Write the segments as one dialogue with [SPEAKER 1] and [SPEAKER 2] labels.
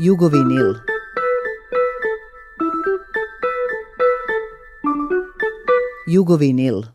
[SPEAKER 1] Jugovinil. Jugovinil.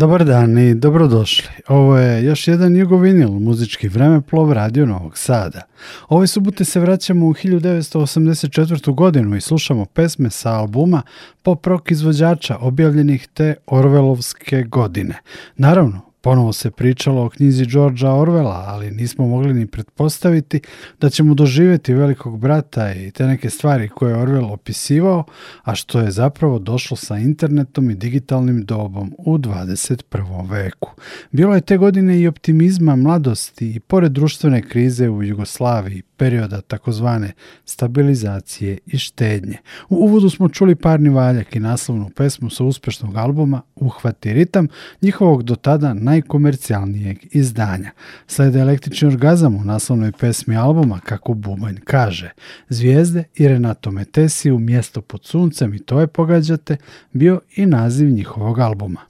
[SPEAKER 2] Dobar dan i dobrodošli. Ovo je još jedan jugovinil, muzički vremeplov Radio Novog Sada. Ove subute se vraćamo u 1984. godinu i slušamo pesme sa albuma pop rock izvođača objavljenih te Orvelovske godine. Naravno, Ponovo se pričalo o knjizi Georgea Orvela, ali nismo mogli ni pretpostaviti da ćemo doživjeti velikog brata i te neke stvari koje je Orvel opisivao, a što je zapravo došlo sa internetom i digitalnim dobom u 21. veku. Bilo je te godine i optimizma, mladosti i pored društvene krize u Jugoslaviji, perioda takozvane stabilizacije i štednje. U uvodu smo čuli parni valjak i naslovnu pesmu sa uspešnog albuma Uhvati ritam, njihovog do tada najkomercijalnijeg izdanja. Slede električni orgazam u naslovnoj pesmi albuma, kako Bubanj kaže. Zvijezde i Renato Metesi u mjesto pod suncem i to je pogađate bio i naziv njihovog albuma.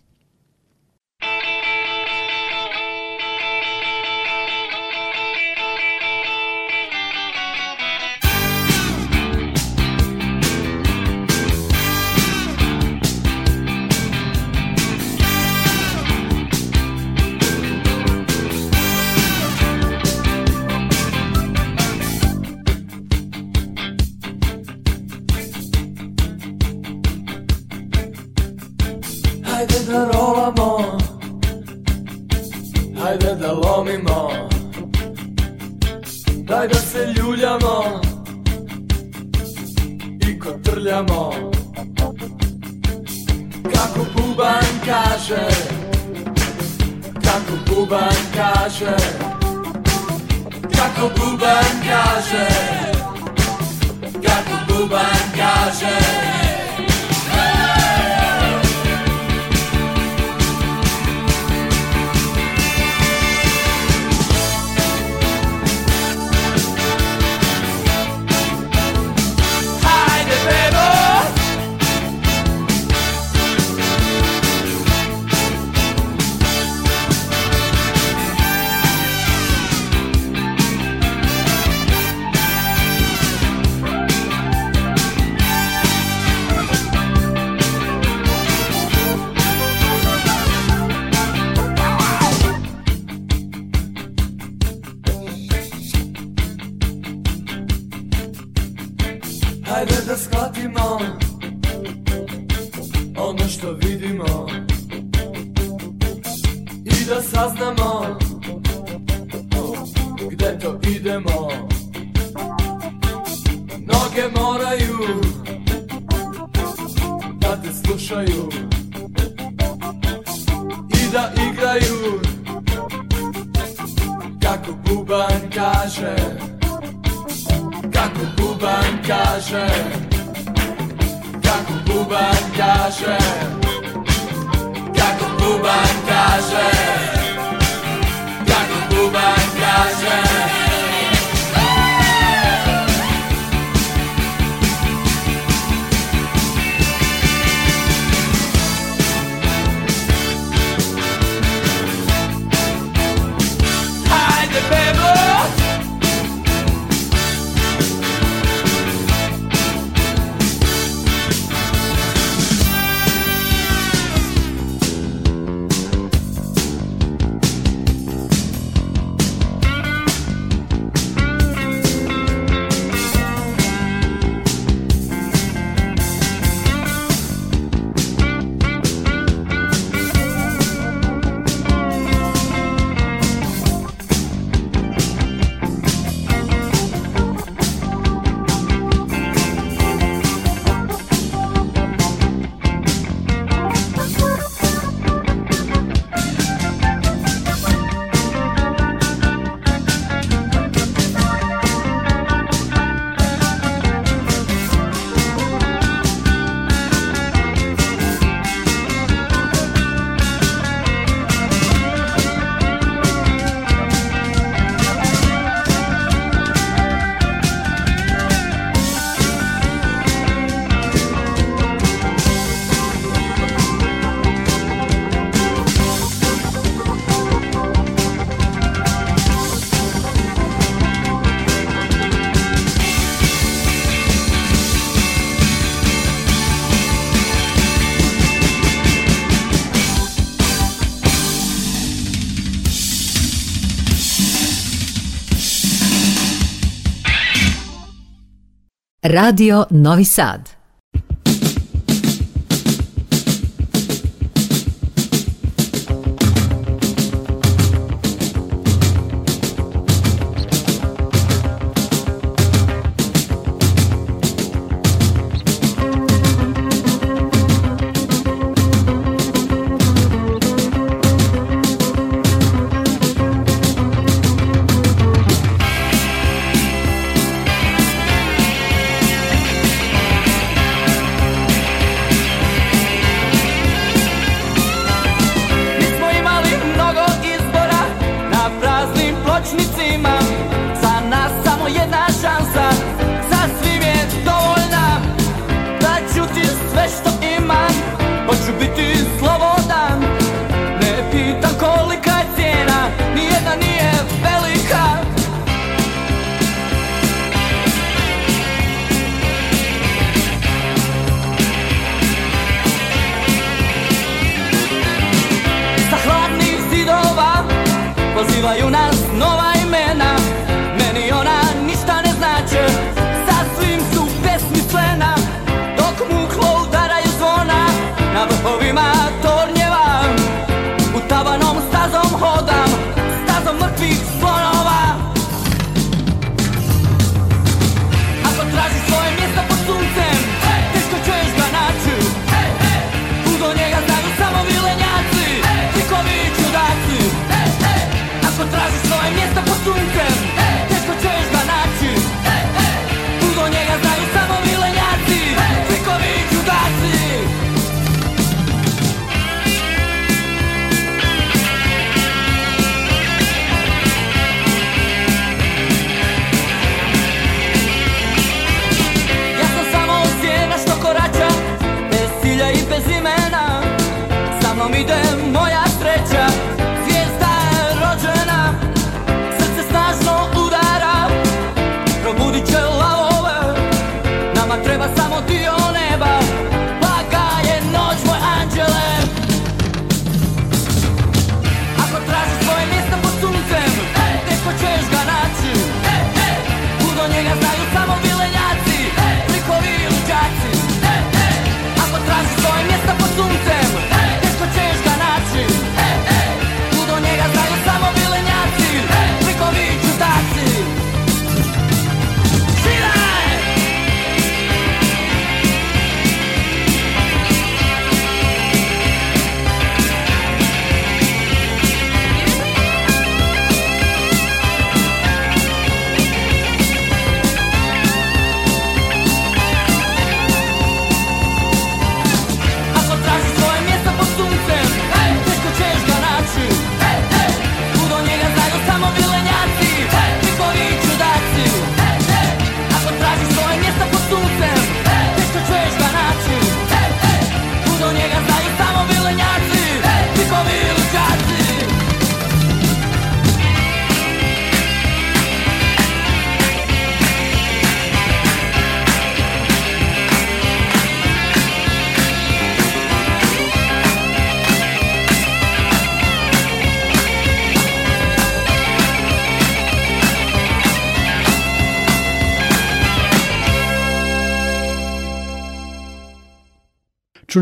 [SPEAKER 3] Radio Novi Sad.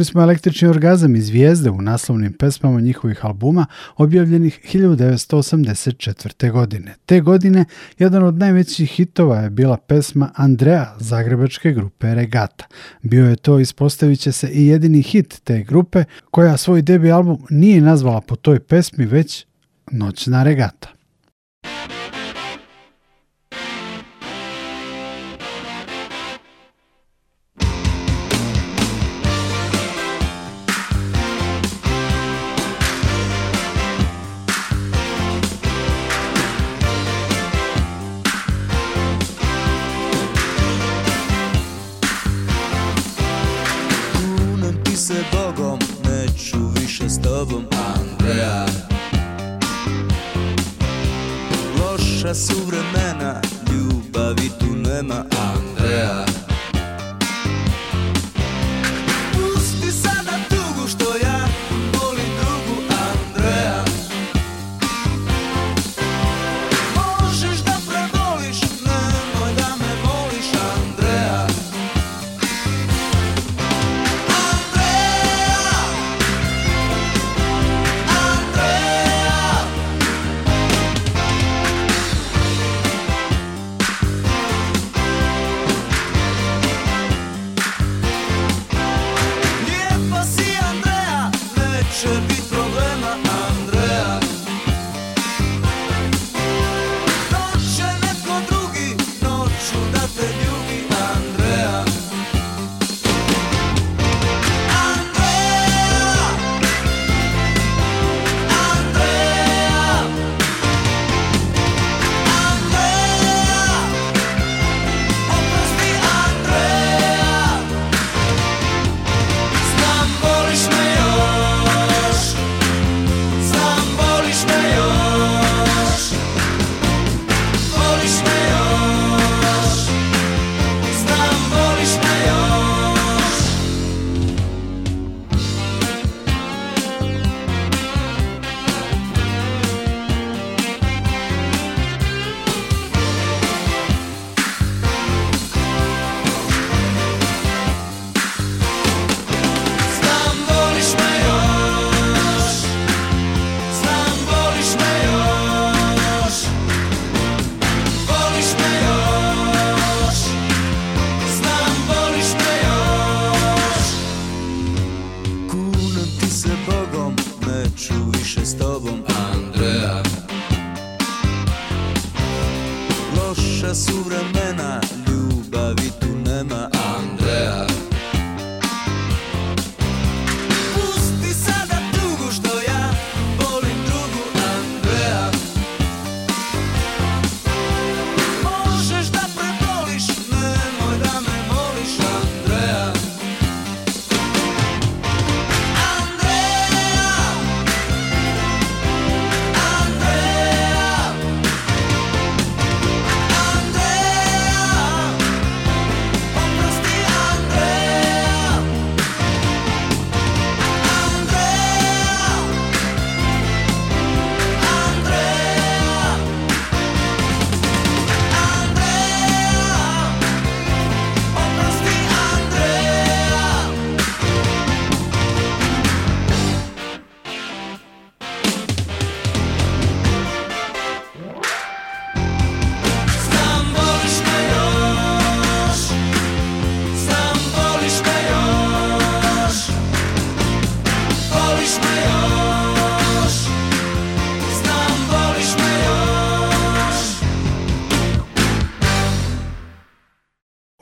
[SPEAKER 2] smo električni orgazam i zvijezde u naslovnim pesmama njihovih albuma objavljenih 1984. godine. Te godine jedan od najvećih hitova je bila pesma Andrea zagrebačke grupe Regata. Bio je to ispostavit će se i jedini hit te grupe koja svoj debi album nije nazvala po toj pesmi već Noćna regata.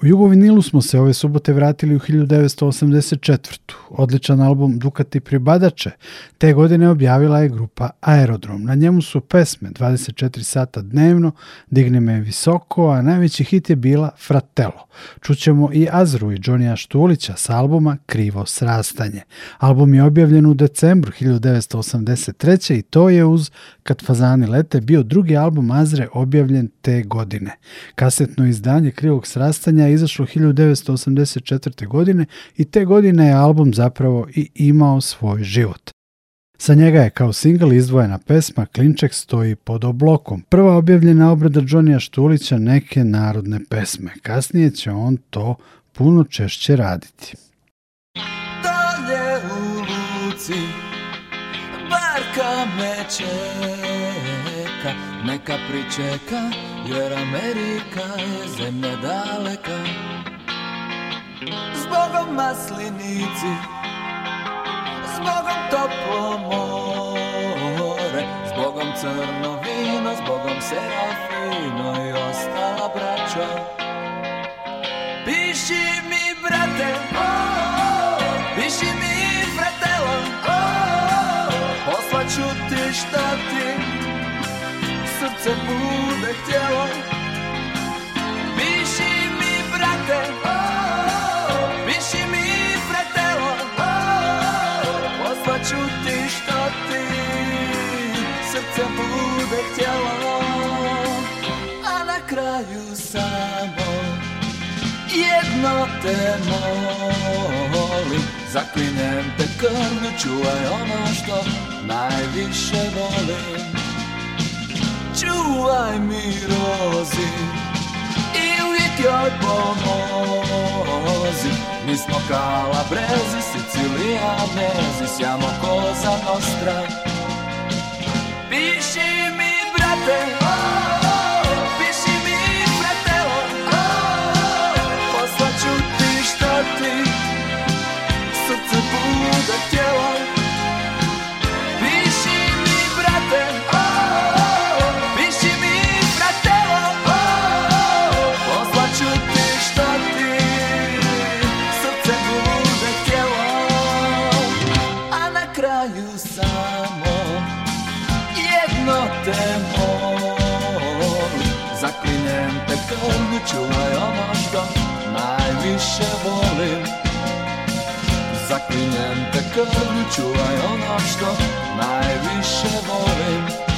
[SPEAKER 2] U Jugovinilu smo se ove subote vratili u 1984. Odličan album Dukati pribadače. Te godine objavila je grupa Aerodrom. Na njemu su pesme 24 sata dnevno, Digne me visoko, a najveći hit je bila Fratello. Čućemo i Azru i Johnija Štulića s albuma Krivo srastanje. Album je objavljen u decembru 1983. i to je uz Kad fazani lete bio drugi album Azre objavljen te godine. Kasetno izdanje Krivog srastanja izašlo 1984. godine i te godine je album zapravo i imao svoj život. Sa njega je kao singl izdvojena pesma Klinček stoji pod oblokom, prva objavljena obrada đonija Štulića neke narodne pesme. Kasnije će on to puno češće raditi.
[SPEAKER 1] Dalje u luci, barka meče čeka, neka pričeka, jer Amerika je zemlja daleka. Zbogom Bogom maslinici, zbogom toplo more, Zbogom Bogom crno vino, s Bogom serafino i ostala braća. Piši mi, brate, piši mi, fratelo, poslaću ti šta ti se bude htjelo Piši mi brate Piši mi pretelo Poslaću ti što ti Srce bude htjelo A na kraju samo Jedno te molim Zaklinem te krvlju Čuvaj ono što najviše volim čuvaj mi rozi I uvijek joj pomozi Mi smo kalabrezi, nezi Sjamo koza nostra Piši mi brate, mentek te csúvaj a nacska, máj visse valim.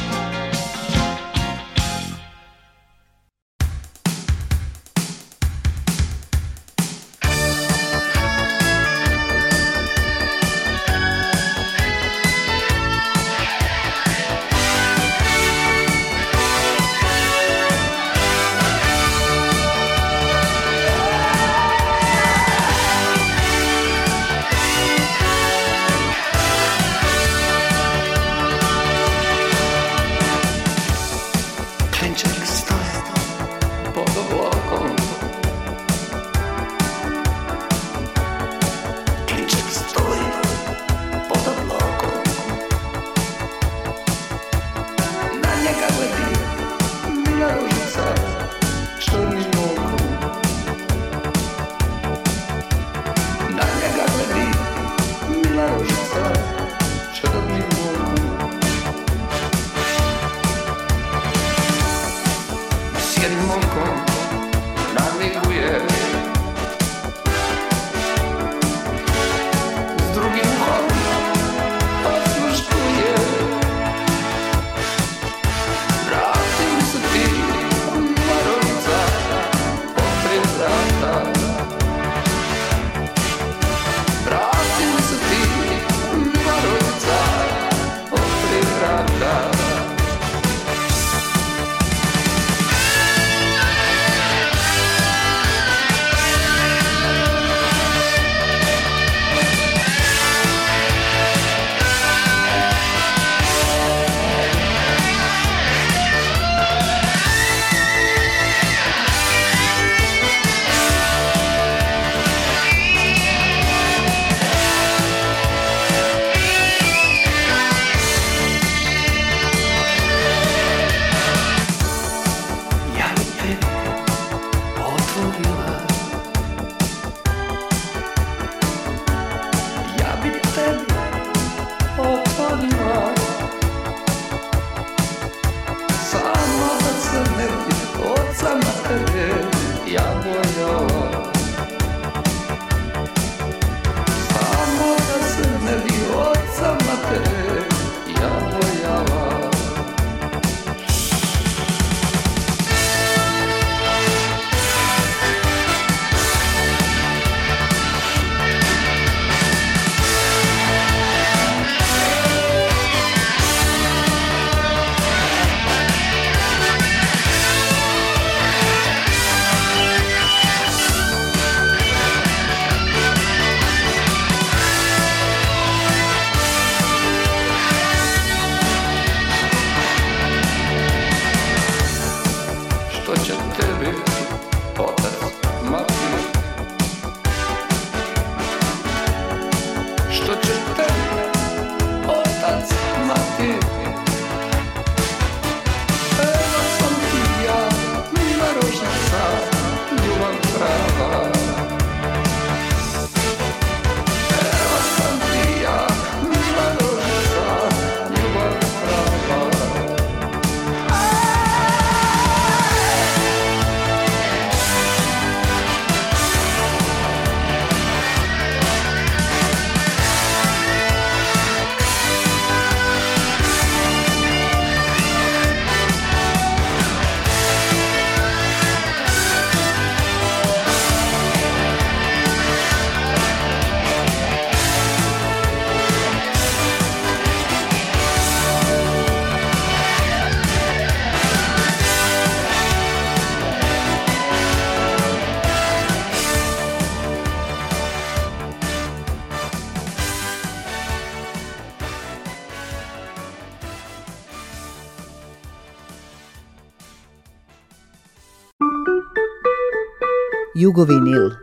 [SPEAKER 3] Jugovinil.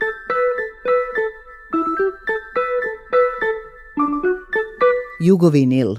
[SPEAKER 3] Jugovinil.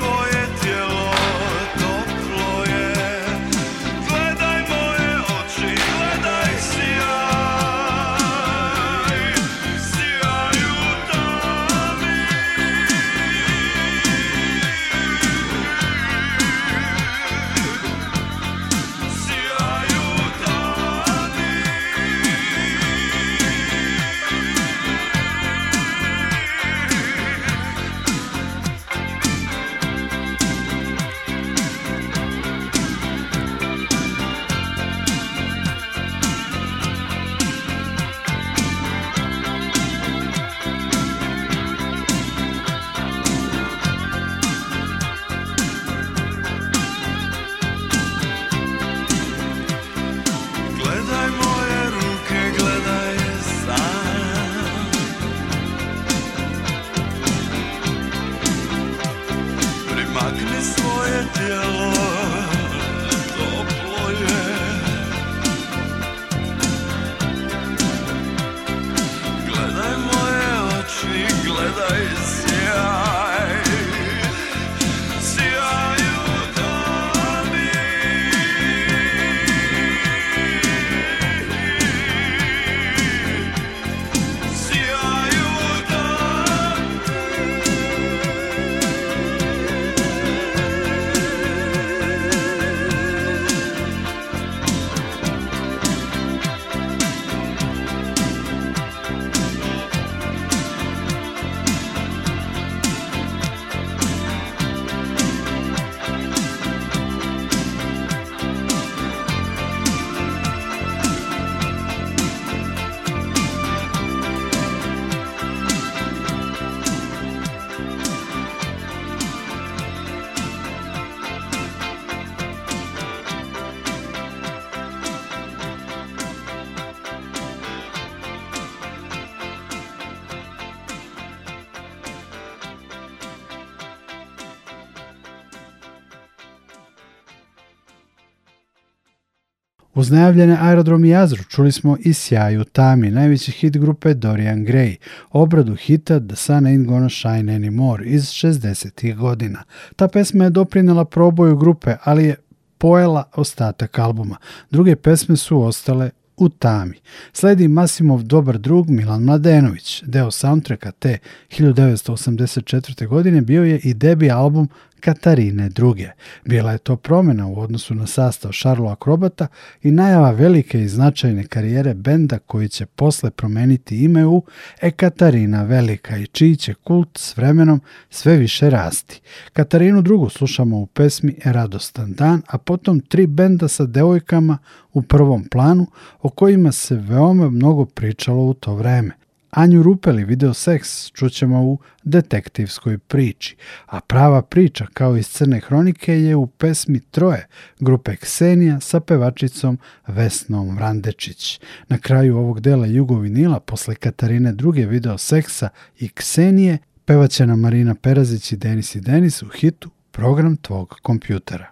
[SPEAKER 1] swoje
[SPEAKER 4] najavljene aerodrom Jazru čuli smo i sjaju Tami, najveći hit grupe Dorian Gray, obradu hita The Sun Ain't Gonna Shine Anymore iz 60. godina. Ta pesma je doprinjela proboju grupe, ali je pojela ostatak albuma. Druge pesme su ostale u tami. Sledi Masimov dobar drug Milan Mladenović. Deo soundtracka te 1984. godine bio je i debi album Katarine II. Bila je to promjena u odnosu na sastav Šarlo Akrobata i najava velike i značajne karijere benda koji će posle promeniti ime u e Katarina Velika i čiji će kult s vremenom sve više rasti. Katarinu II. slušamo u pesmi Radostan dan, a potom tri benda sa devojkama u prvom planu o kojima se veoma mnogo pričalo u to vreme. Anju Rupeli video seks čućemo u detektivskoj priči, a prava priča kao iz Crne Hronike je u pesmi Troje grupe Ksenija sa pevačicom Vesnom Vrandečić. Na kraju ovog dela Jugovinila posle Katarine druge video seksa i Ksenije pevaće Marina Perazić i Denis i Denis u hitu Program tvog kompjutera.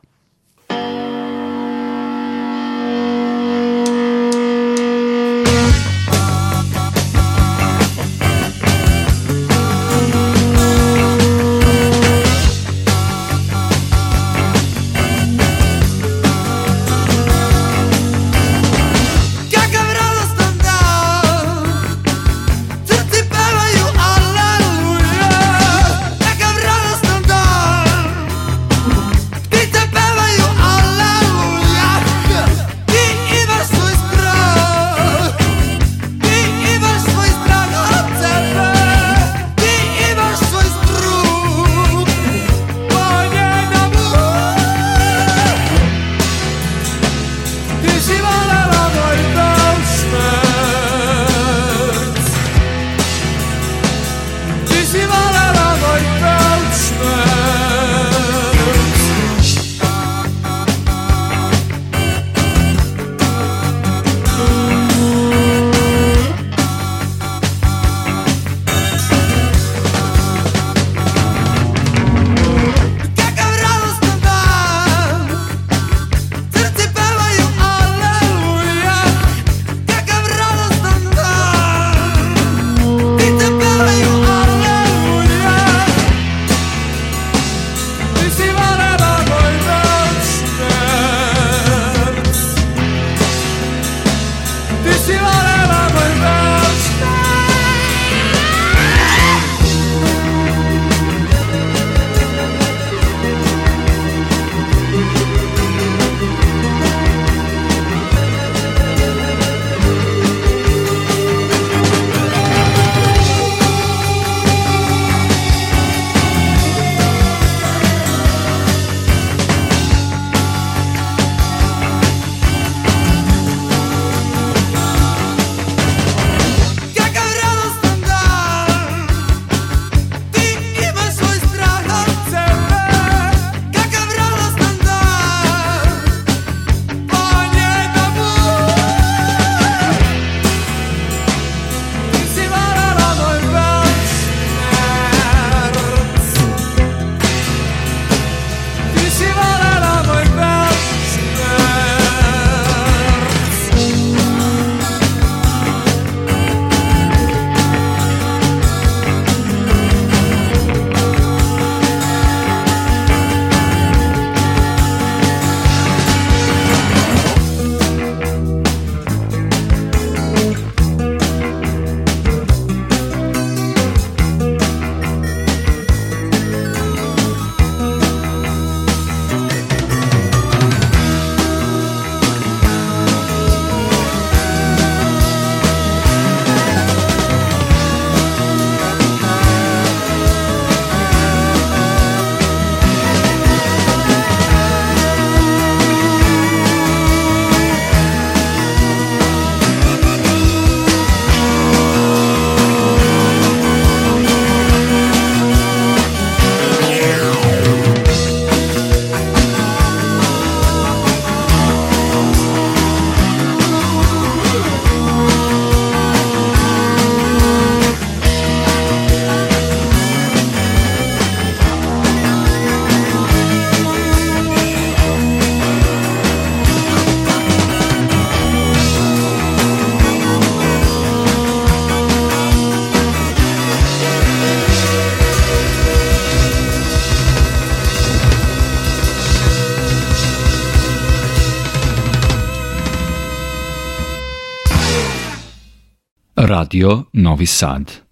[SPEAKER 5] Radio Novi Sad.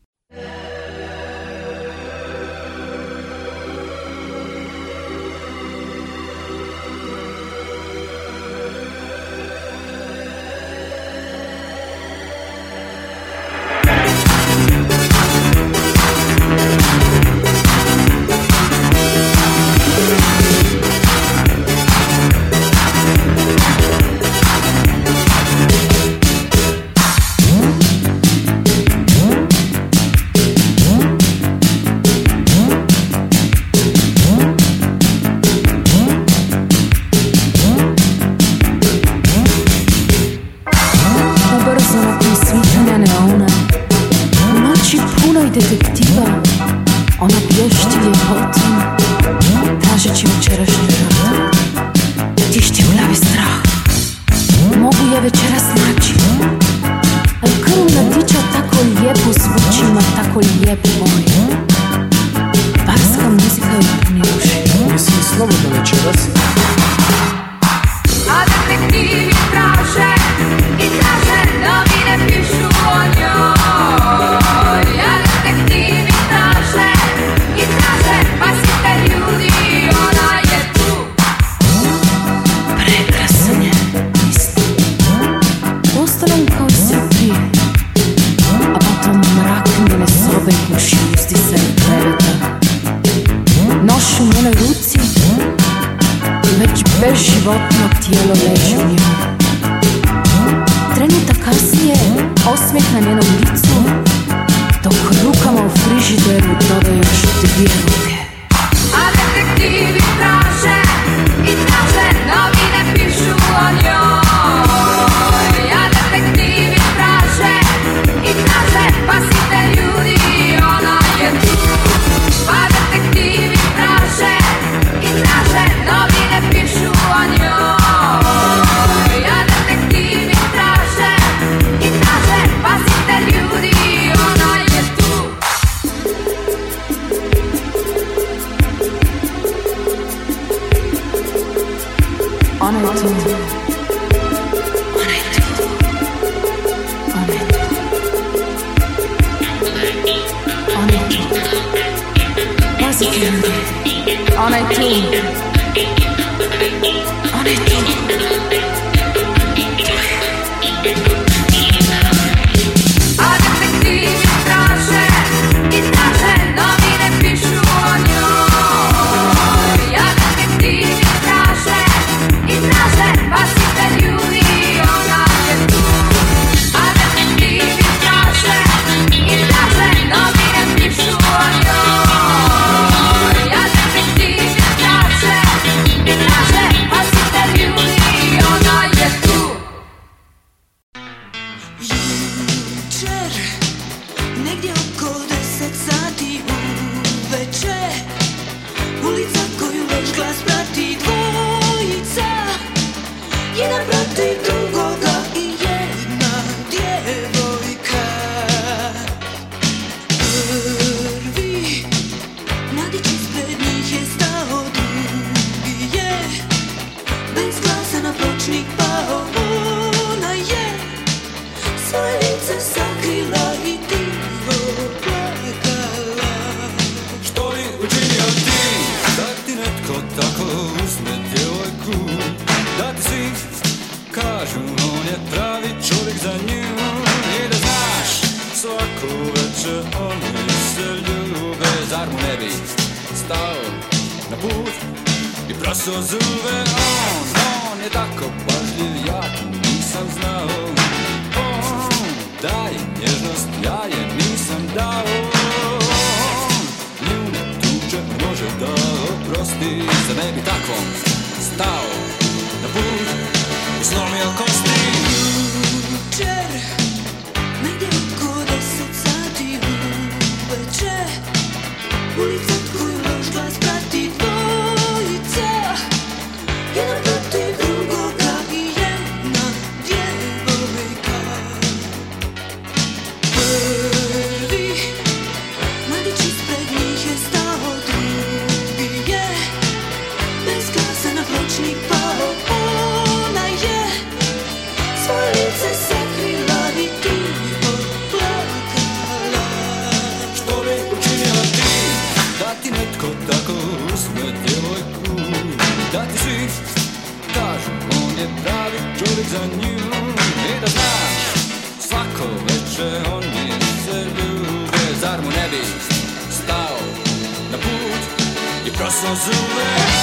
[SPEAKER 6] on mi se ljube Zar mu ne bi stao na put i prosto zume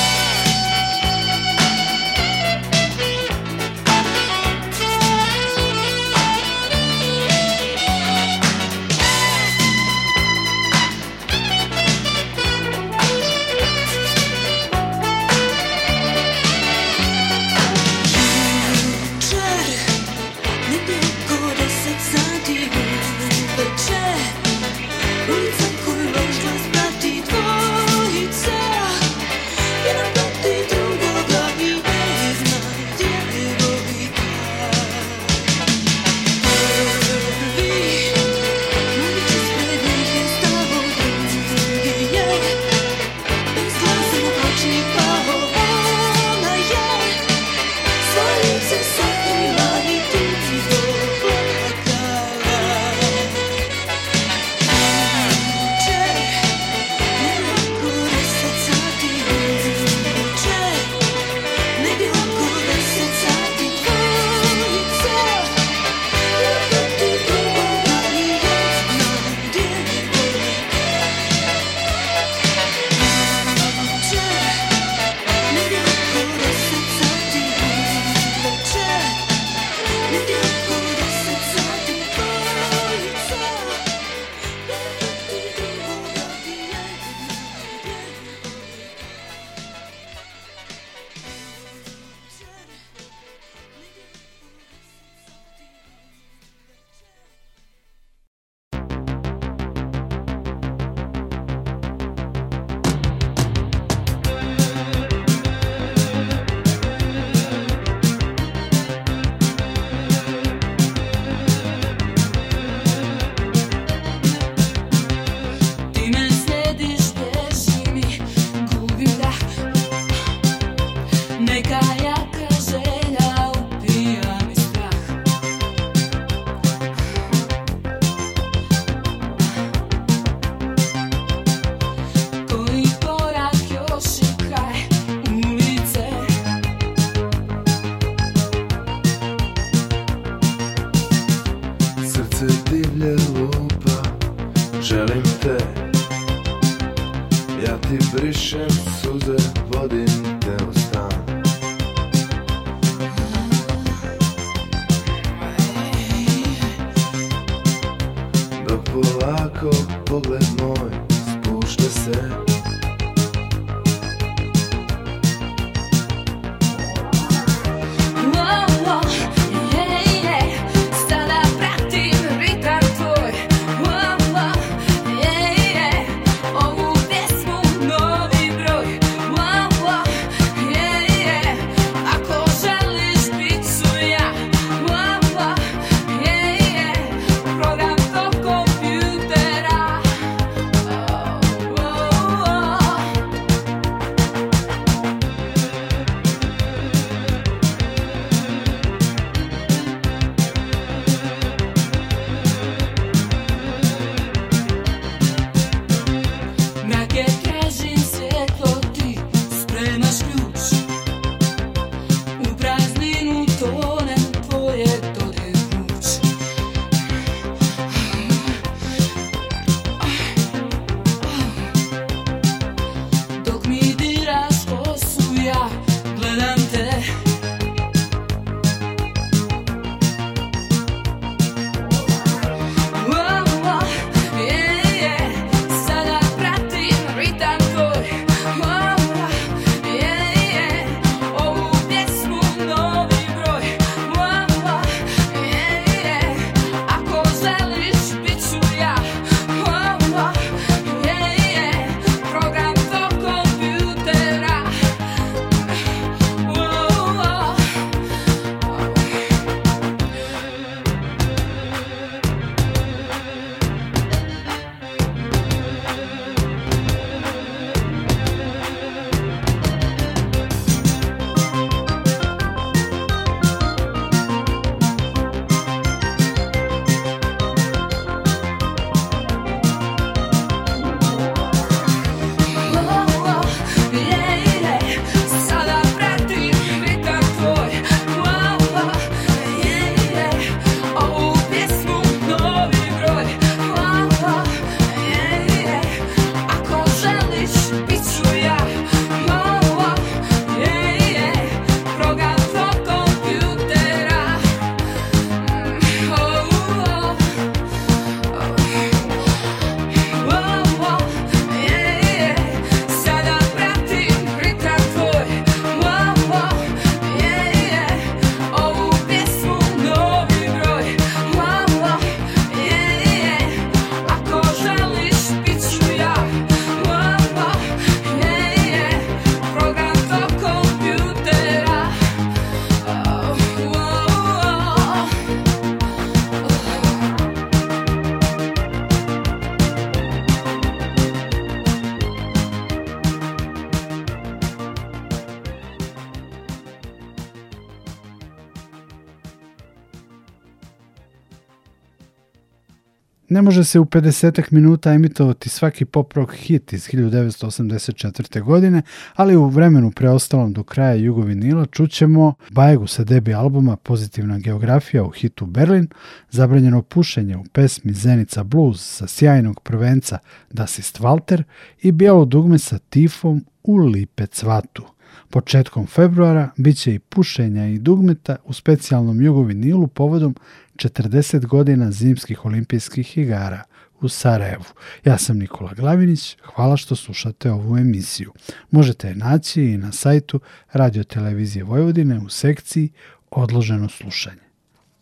[SPEAKER 4] može se u 50 minuta emitovati svaki pop rock hit iz 1984. godine, ali u vremenu preostalom do kraja Jugovinila čućemo Bajegu sa debi albuma Pozitivna geografija u hitu Berlin, zabranjeno pušenje u pesmi Zenica Blues sa sjajnog prvenca Das ist Walter i Bijelo dugme sa Tifom u Lipe cvatu. Početkom februara bit će i pušenja i dugmeta u specijalnom jugovinilu povodom 40 godina zimskih olimpijskih igara u Sarajevu. Ja sam Nikola Glavinić, hvala što slušate ovu emisiju. Možete je naći i na sajtu Radiotelevizije Televizije Vojvodine u sekciji Odloženo slušanje.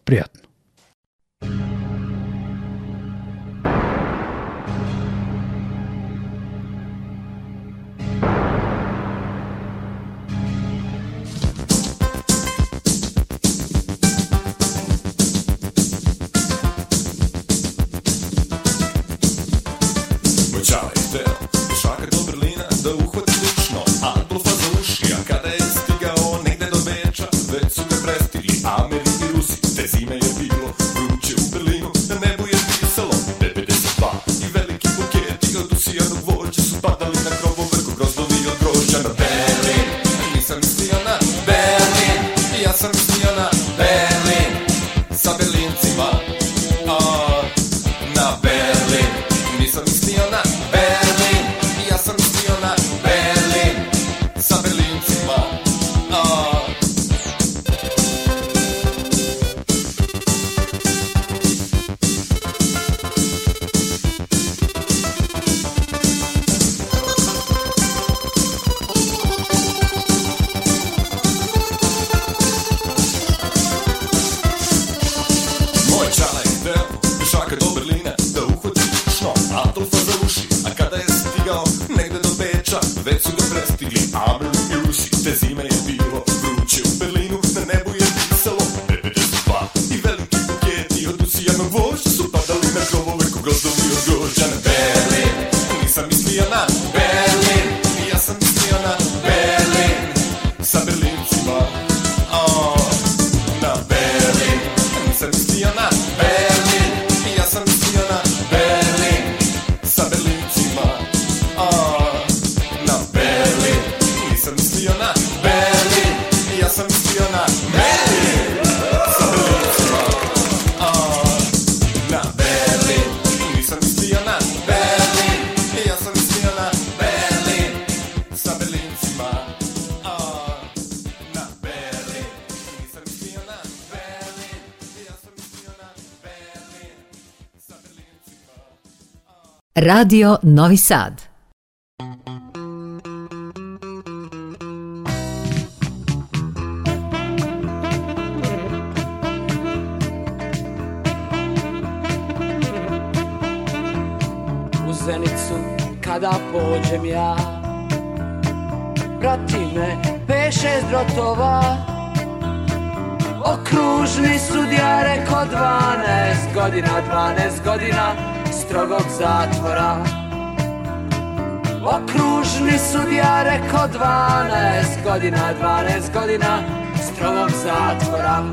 [SPEAKER 4] Prijatno!
[SPEAKER 5] Radio Novi Sad.
[SPEAKER 7] U zenicu kada pođem ja Prati me peše drotova Okružni sudija reko 12 godina, 12 godina Strogo zatvora Okružni ja rekao 12 godina, 12 godina strogog zatvora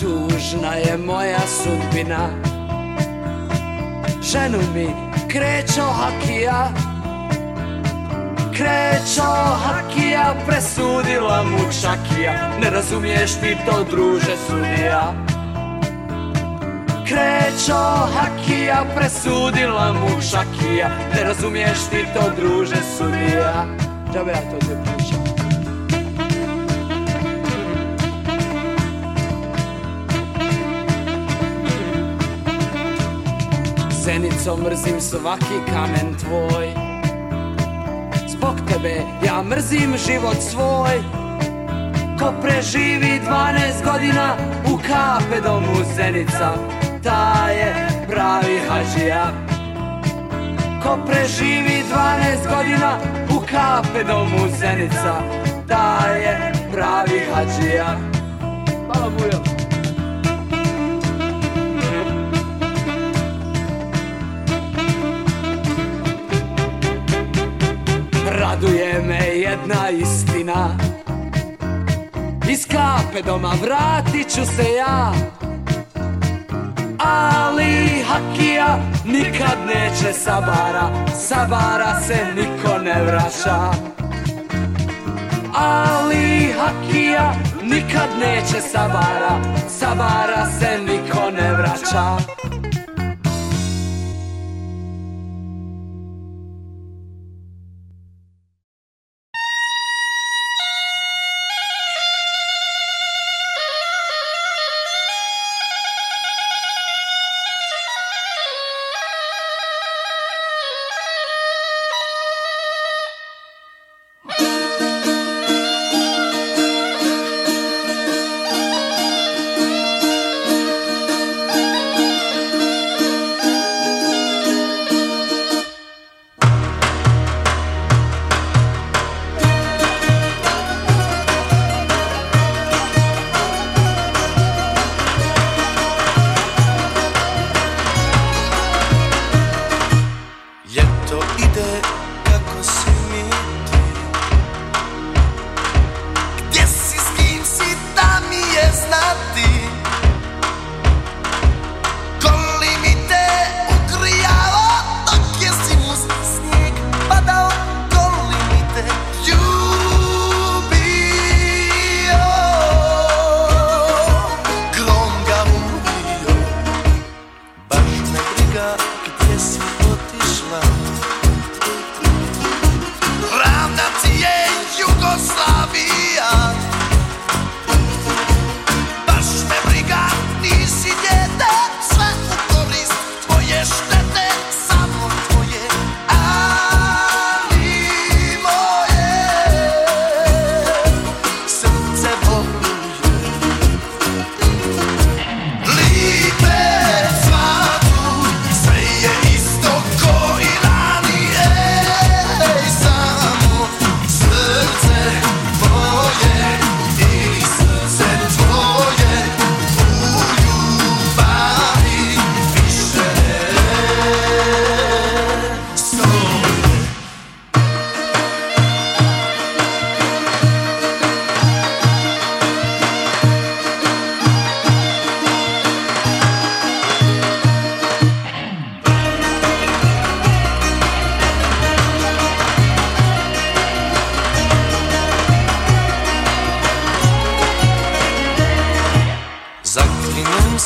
[SPEAKER 7] Tužna je moja sudbina Ženu mi krećo hakija krećo hakija Presudila mu čakija Ne razumiješ ti to druže sudija Krećo hakija Presudila mu čakija Ne razumiješ ti to druže sudija dobro ja to ti pričam Zenico, mrzim svaki kamen tvoj ja mrzim život svoj Ko preživi 12 godina U kape domu Zenica Ta je pravi hađija Ko preživi 12 godina U kape domu Zenica Ta je pravi hađija Hvala jedna istina Iz kape doma vratit ću se ja Ali Hakija nikad neće sabara Sabara se niko ne vraća Ali Hakija nikad neće sabara Sabara se niko ne vraća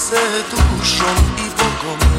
[SPEAKER 8] se dušom i Bogom